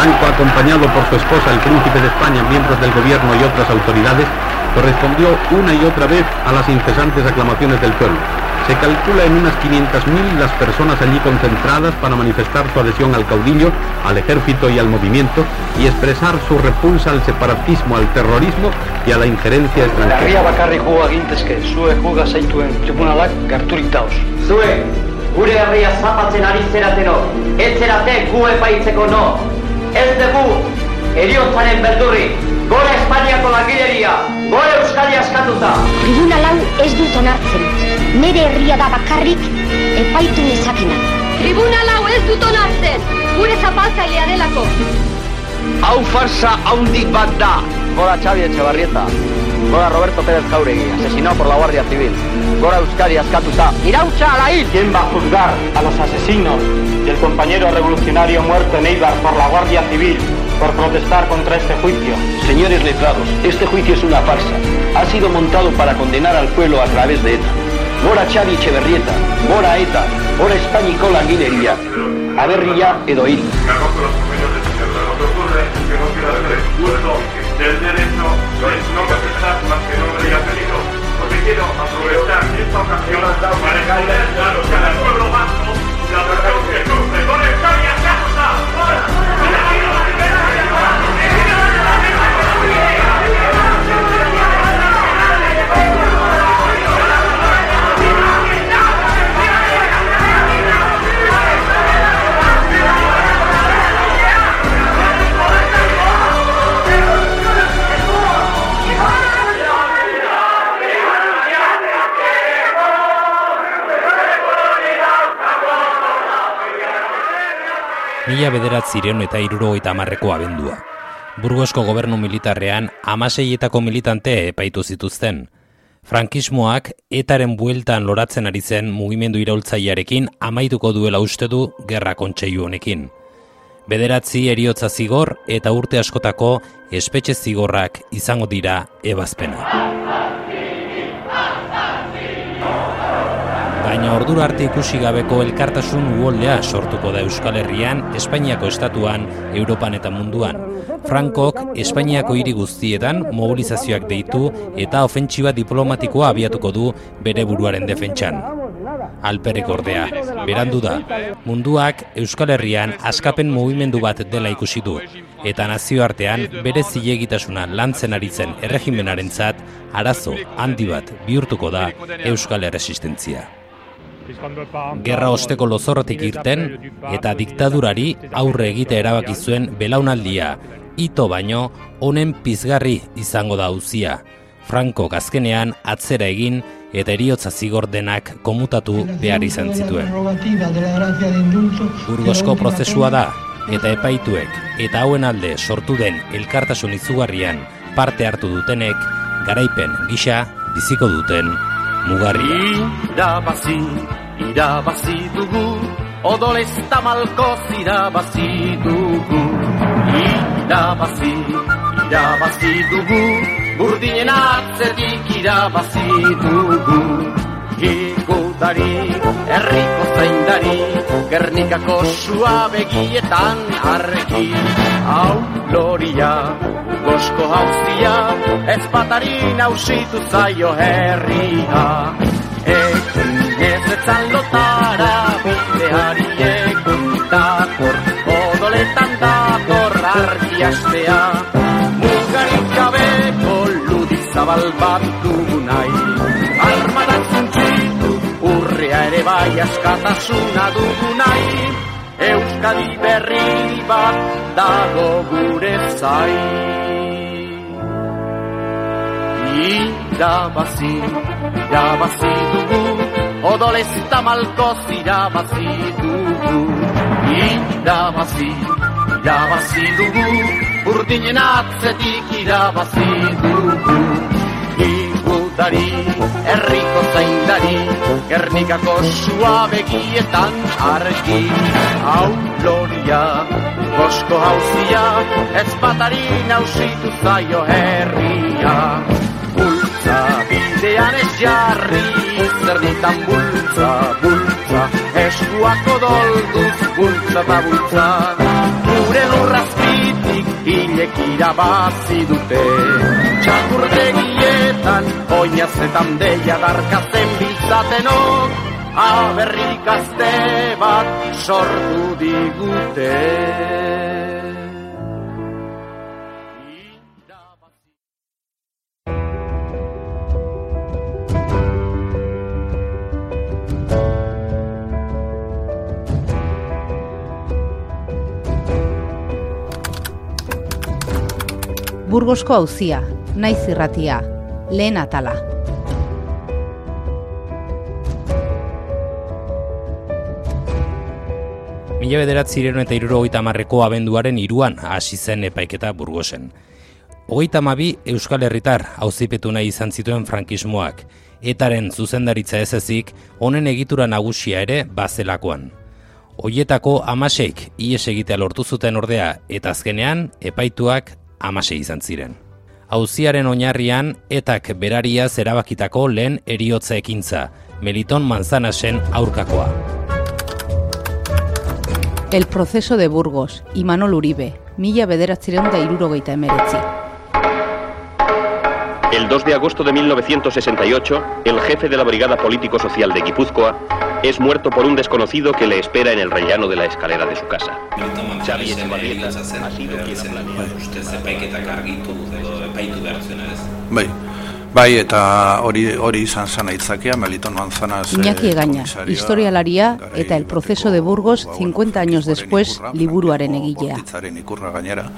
Franco, acompañado por su esposa, el príncipe de España, miembros del gobierno y otras autoridades, correspondió una y otra vez a las incesantes aclamaciones del pueblo. Se calcula en unas 500.000 las personas allí concentradas para manifestar su adhesión al caudillo, al ejército y al movimiento y expresar su repulsa al separatismo, al terrorismo y a la injerencia extranjera. Herria bakarri juga gintezke, zue juga zaituen tribunalak garturik dauz. Zue, gure herria zapatzen ari zerateno, ez zerate gu epaitzeko no. Ez dugu, eriotzaren beldurri, gore Espainiako langileria, gore Euskadi askatuta. Tribunal hau ez dut onartzen. Nere herria da bakarrik epaitu nezakena. Tribunal hau ez dut onartzen, gure zapaltzailea delako. Hau farsa haundik bat da. Gora Xavi Etxebarrieta. Gora Roberto Pérez Jauregui, asesinado por la Guardia Civil. Gora Euskadi askatuta. Irautza ala hil. ¿Quién va a juzgar a los asesinos del compañero revolucionario muerto en Eibar por la Guardia Civil por protestar contra este juicio? Señores letrados, este juicio es una farsa. Ha sido montado para condenar al pueblo a través de ETA. Gora Xavi Etxeberrieta, gora ETA, gora Españiko langileria, aberria edo hil. Conozco los convenios pero lo que ocurre es que no quiero hacer uso del derecho esta ocasión ha estado Mila bederatzireun eta irurogeita amarreko abendua. Burgosko gobernu militarrean amaseietako militante epaitu zituzten. Frankismoak etaren bueltan loratzen ari zen mugimendu iraultzaiarekin amaituko duela uste du gerra kontseilu honekin. Bederatzi eriotza zigor eta urte askotako espetxe zigorrak izango dira ebazpena. Baina ordura arte ikusi gabeko elkartasun uholdea sortuko da Euskal Herrian, Espainiako estatuan, Europan eta munduan. Frankok Espainiako hiri guztietan mobilizazioak deitu eta ofentsiba diplomatikoa abiatuko du bere buruaren defentsan. Alperrik ordea, berandu da, munduak Euskal Herrian askapen mugimendu bat dela ikusi du, eta nazioartean bere zilegitasuna lantzen ari zen erregimenarentzat arazo handi bat bihurtuko da Euskal Erresistentzia. Gerra osteko lozorrotik irten eta diktadurari aurre egite erabaki zuen belaunaldia, ito baino honen pizgarri izango da auzia. Franco azkenean atzera egin eta eriotza zigor denak komutatu behar izan zituen. Burgosko prozesua da eta epaituek eta hauen alde sortu den elkartasun izugarrian parte hartu dutenek garaipen gisa biziko duten mugarria. Irabazi, irabazi dugu, odolez tamalkoz irabazi dugu. Irabazi, irabazi dugu, burdinen atzetik irabazi dugu. Igudari, herriko zaindari, gernikako sua begietan arreki. Hau loria, gosko hauzia, ez batari nausitu zaio herria. Ekin ez etzan lotara, bideari egun dator, odoletan dator argi astea. Mugarik gabeko ludizabal bat dugu nahi, ere bai askatasuna dugu nahi. Euskadi berri bat dago gure zai. Irabazi, irabazi dugu, odolez eta malkoz irabazi dugu. Irabazi, irabazi dugu, urdinen atzetik irabazi dugu. Igudari, herriko zaindari, gernikako sua begietan argi. Hau loria, gosko hauzia, ez batari nausitu zaio herria. Bultza, bidean ez jarri, zer ditan bultza, bultza, eskuako dolduz, bultza eta bultza. gure lurrazpitik hilek irabazi dute. Txakurtegietan, oinazetan deia darkazen biltzatenok, aberrik azte bat sortu digute. Burgosko auzia, naiz irratia, lehen atala. Mila bederatzireun eta iruro hogeita marreko abenduaren iruan hasi zen epaiketa burgosen. Hogeita mabi Euskal Herritar auzipetu nahi izan zituen frankismoak, etaren zuzendaritza ez ezik, honen egitura nagusia ere bazelakoan. Hoietako amaseik ies egitea lortu zuten ordea eta azkenean epaituak amase izan ziren. Oinarrian etak beraria zerabakitako lehen eriotza ekintza, Meliton Manzanasen aurkakoa. El proceso de Burgos, Imanol Uribe, mila bederatzireun da irurogeita emeretzi. El 2 de agosto de 1968, el jefe de la Brigada Político-Social de Guipúzcoa es muerto por un desconocido que le espera en el rellano de la escalera de su casa. Xavi Etxebarrieta ha sido quien ha planeado. Epaitu behar zuena ez? Bai, bai eta hori hori izan zen aitzakia, Meliton Manzanaz... Iñaki Egaña, historialaria eta el proceso de Burgos 50 años después liburuaren egilea. Bortitzaren ikurra gainera,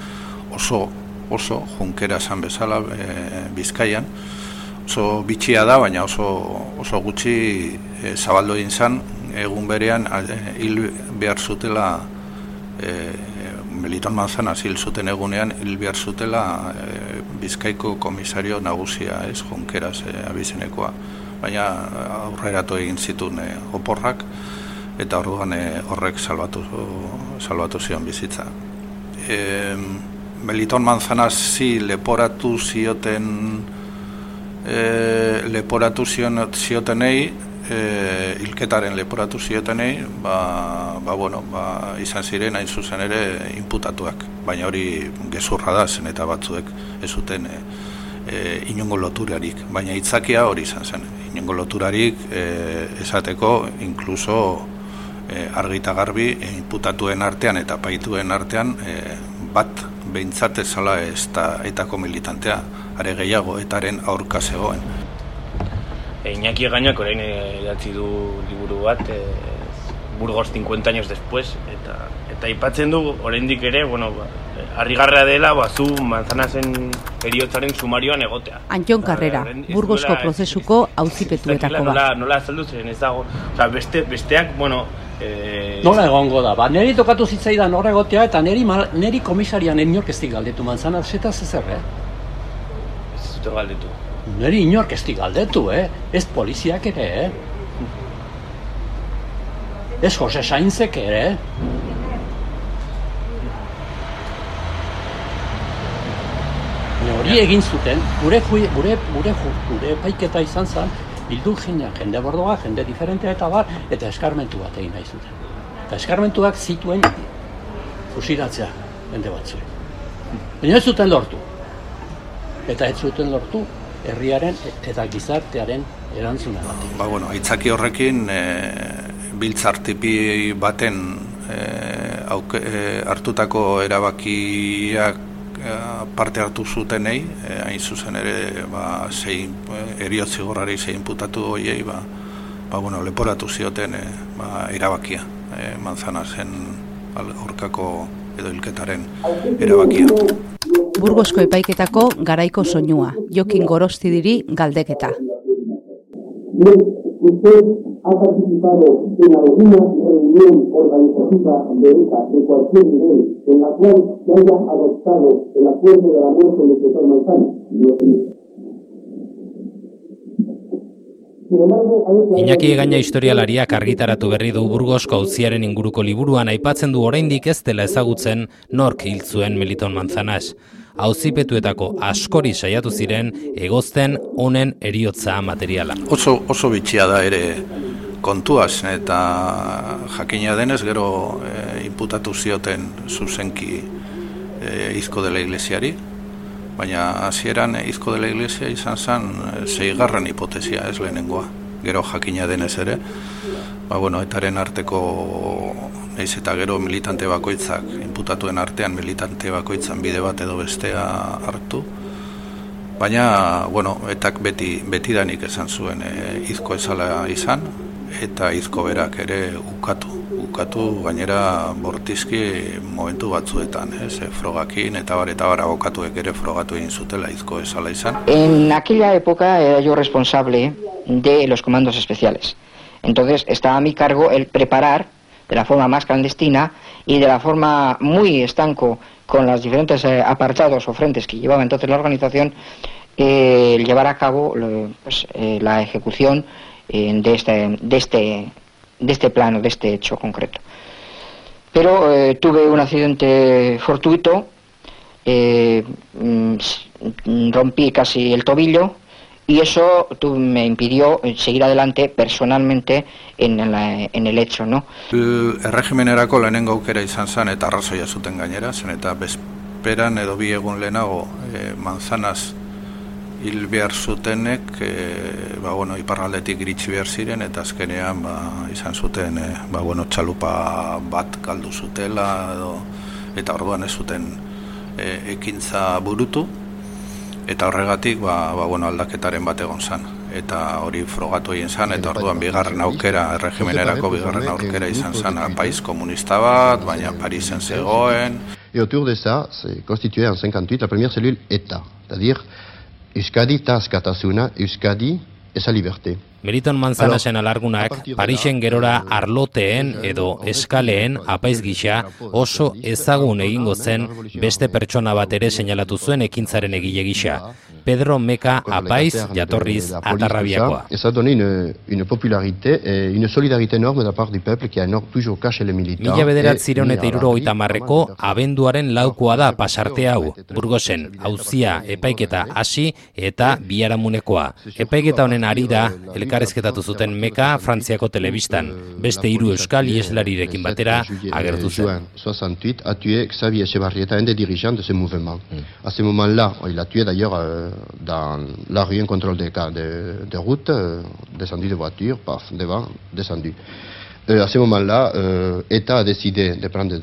oso oso junkera esan bezala e, Bizkaian, oso bitxia da, baina oso, oso gutxi e, zabaldo egin zen, egun berean e, hil behar zutela e, Meliton Manzana hil zuten egunean hil behar zutela e, Bizkaiko komisario nagusia, ez junkeraz e, abizenekoa. Baina aurreratu egin zituen e, oporrak eta orduan e, horrek salbatu, salbatu zion bizitza. E, Meliton Manzanasi leporatu zioten e, leporatu zion, ziotenei e, ilketaren leporatu ziotenei ba, ba, bueno, ba, izan ziren hain zuzen ere inputatuak. Baina hori gezurra da zen eta batzuek ez zuten e, e, inongo loturarik. Baina itzakia hori izan zen. Inongo loturarik e, esateko inkluso e, argita garbi e, inputatuen artean eta paituen artean e, bat behintzate zala ez da etako militantea, are gehiago etaren aurka zegoen. E, Iñaki Egainak orain idatzi du liburu bat, e, Burgos 50 años después, eta eta aipatzen du oraindik ere, bueno, ba, harrigarrea dela, ba, zu manzanazen eriotzaren sumarioan egotea. Antion Carrera, Burgosko prozesuko auzipetuetako bat. Nola, nola azaldu zen ez dago, Osa, beste, besteak, bueno, E... Nola egongo da, ba, neri tokatu zitzaidan horra egotea eta neri, neri komisarian inork ez galdetu manzana zeta zezer, eh? Ez zute galdetu. Neri inork ez galdetu, eh? Ez poliziak ere, eh? Ez Jose Sainzek ere, eh? Hori egin zuten, gure, gure, gure, gure, gure paiketa izan zen, bildu jendea, jende bordoa, jende diferentea eta bar, eta eskarmentu bat egin nahi zuten. Eta eskarmentuak zituen fusiratzea jende batzu. Baina ez zuten lortu. Eta ez zuten lortu herriaren eta gizartearen erantzuna bat. Ba, bueno, aitzaki horrekin e, biltzartipi baten e, auke, e, hartutako erabakiak parte hartu zutenei, e, hain zuzen ere ba, zein eriotzi gorrari zein putatu hoiei, ba, ba, bueno, leporatu zioten e, ba, erabakia, e, manzana zen aurkako edo hilketaren erabakia. Burgosko epaiketako garaiko soinua, Jokin Gorosti diri galdeketa. Usted ha participado en alguna reunión organizativa de ETA en cualquier nivel en la cual se haya adoptado el acuerdo de la muerte del doctor Manzano. Iñaki egaina historialariak argitaratu berri du Burgosko auziaren inguruko liburuan aipatzen du oraindik ez dela ezagutzen nork hil zuen Meliton Manzanas. Auzipetuetako askori saiatu ziren egozten honen eriotza materiala. Oso oso bitxia da ere kontuaz eta jakina denez gero e, imputatu zioten zuzenki e, izko dela iglesiari, baina hasieran izko dela iglesia izan zen zeigarren hipotesia ez lehenengoa, gero jakina denez ere, ba, bueno, etaren arteko naiz eta gero militante bakoitzak, inputatuen artean militante bakoitzan bide bat edo bestea hartu, baina, bueno, etak beti, betidanik esan zuen e, izko ezala izan, eta izko berak ere ukatu, ukatu gainera bortizki momentu batzuetan, ez, e, frogakin eta bar eta bar abokatuek ere frogatu egin. En aquella época era yo responsable de los comandos especiales. Entonces estaba a mi cargo el preparar de la forma más clandestina y de la forma muy estanco con los diferentes eh, apartados o frentes que llevaba entonces la organización, eh, llevar a cabo pues, eh, la ejecución eh, de, este, de, este, de este plano, de este hecho concreto. Pero eh, tuve un accidente fortuito, eh, mm, rompí casi el tobillo, y eso tú, me impidió seguir adelante personalmente en, la, en el hecho, ¿no? Erregimenerako lehenengo aukera izan zen eta arrazoia zuten gainera, zen eta bezperan edo bi egun lehenago e, manzanaz hil behar zutenek, e, ba, bueno, iparraldetik iritsi behar ziren, eta azkenean ba, izan zuten e, ba, bueno, txalupa bat galdu zutela, edo, eta orduan ez zuten e, ekintza burutu, eta horregatik ba, ba, bueno, aldaketaren bat egon zan eta hori frogatu egin zan eta orduan bigarren aukera erregimenerako bigarren aukera izan zan paiz komunista bat, baina Parisen zegoen. Et autour de ça, c'est constitué en 58 la première cellule État, c'est-à-dire Euskadi taskatasuna, Euskadi esa liberté. Meriton Manzanasen alargunak Parisen gerora arloteen edo eskaleen apaiz gisa oso ezagun egingo zen beste pertsona bat ere seinalatu zuen ekintzaren egile gisa. Pedro Meka apaiz jatorriz atarrabiakoa. Doni une, une popularité et une solidarité enorme de la part du peuple qui a nor, toujours caché les militants. Mila bederat eta iruro marreko abenduaren laukoa da pasarte hau. Burgosen, hauzia epaiketa hasi eta biaramunekoa. Epaiketa honen arira, elkarrezketatu zuten Meka Frantziako telebistan. Beste hiru euskal ieslarirekin batera agertu zen. 68 a tué Xavier Echevarrieta, un des dirigeants de ce mouvement. Mm. À ce moment-là, il a tué d'ailleurs euh, dans la rue, un contrôle de, de, de route, euh, descendu de voiture, paf, devant, descendu. Euh, à ce moment-là, État a décidé de prendre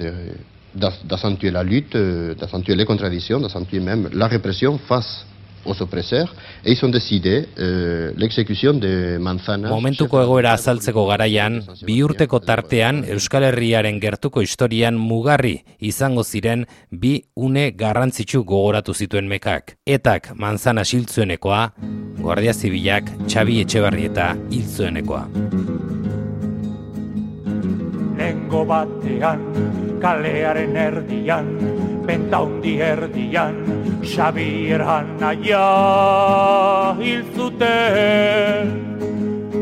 d'accentuer la lutte, d'accentuer les contradictions, d'accentuer même la répression face et ils ont décidé euh, l'exécution de Manzana. Momentuko egoera azaltzeko garaian, bi urteko tartean Euskal Herriaren gertuko historian mugarri izango ziren bi une garrantzitsu gogoratu zituen mekak. Etak Manzana siltzuenekoa, Guardia Zibilak Xabi Etxebarrieta hiltzuenekoa. Lengo batean, kalearen erdian, benta hundi erdian, Xabier Hanaia hil zuten,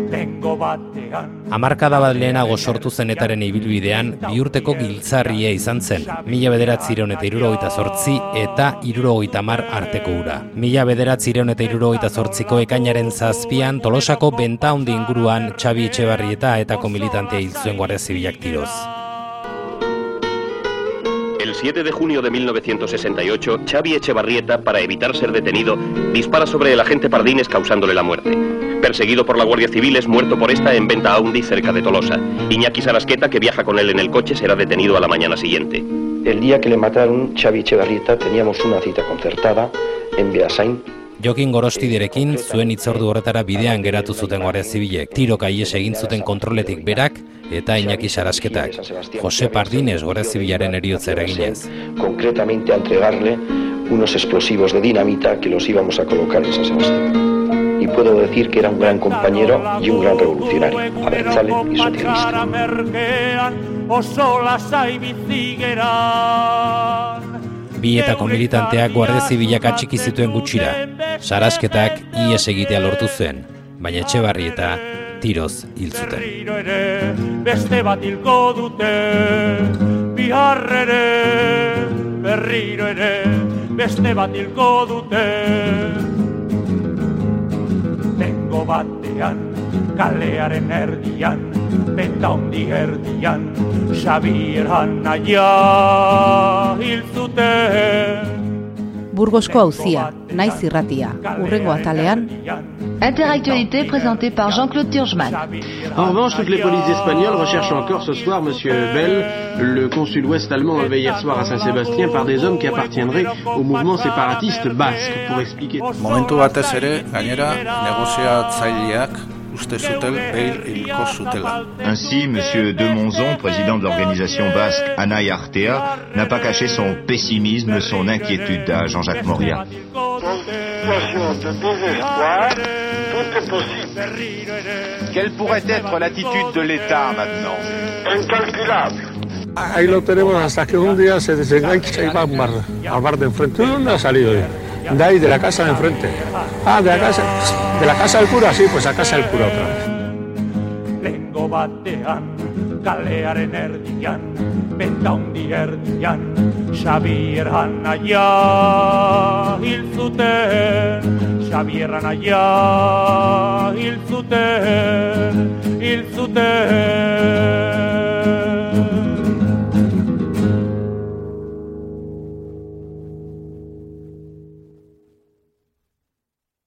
tengo batean. Amarkada bat lehenago sortu zenetaren ibilbidean, biurteko giltzarria izan zen. Mila bederatzireun eta irurogeita zortzi eta irurogeita mar arteko ura. Mila bederatzireun eta irurogeita zortziko ekainaren zazpian, tolosako benta hundi inguruan Xabi Etxebarrieta eta komilitantea hil zuen guardia zibilak tiroz. El 7 de junio de 1968, Xavi Echevarrieta, para evitar ser detenido, dispara sobre el agente Pardines causándole la muerte. Perseguido por la Guardia Civil, es muerto por esta en Venta Aundi, cerca de Tolosa. Iñaki Sarasqueta, que viaja con él en el coche, será detenido a la mañana siguiente. El día que le mataron Xavi Echevarrieta teníamos una cita concertada en Beasain, Jokin Gorostiderekin zuen itzordu horretara bidean geratu zuten guardia zibilek. Tiroka ies egin zuten kontroletik berak eta Iñaki Sarasketak. Jose Pardines guardia zibilaren eriotza eraginez. Concretamente a entregarle unos explosivos de dinamita que los íbamos a colocar en San Sebastián. Y puedo decir que era un gran compañero y un gran revolucionario, abertzale y socialista. Bietako militanteak guardia zibilak atxiki zituen gutxira. Sarasketak ies egitea lortu zen, baina etxe barri eta tiroz hil zuten. Beste bat hilko dute, biharrere, berriro ere, beste bat hilko dute. Tengo batean, kalearen erdian, beta hondi erdian, Xabier Anaia hil zuten. Burgosko auzia, naiz irratia, urrengo atalean. Interactualité présentée par Jean-Claude Turgeman. En revanche, toutes les polices espagnoles recherchent encore ce soir Monsieur Bell, le consul ouest allemand enlevé hier soir à Saint-Sébastien par des hommes qui appartiendraient au mouvement séparatiste basque, pour expliquer. Momentu batez ere, gainera, negoziatzaileak uste zuten beil hilko zutela. Ainsi, M. Demonzon, président de l'organisation basque Anaï Artea, n'a pas caché son pessimisme, son inquiétude à Jean-Jacques Moria. Quelle pourrait être l'attitude de l'État maintenant? Incalculable. Ahí lo tenemos hasta que un día se desengancha y va al bar, al bar de enfrente. ¿De dónde ha salido hoy? De ahí, de la casa de enfrente. Ah, de la casa, de la casa del cura, sí, pues a casa del cura otra vez. Lengo batean, kalearen erdian, beta hondi erdian, Xabier Anaia hil zuten, Xabier Anaia hil zuten, hil zuten.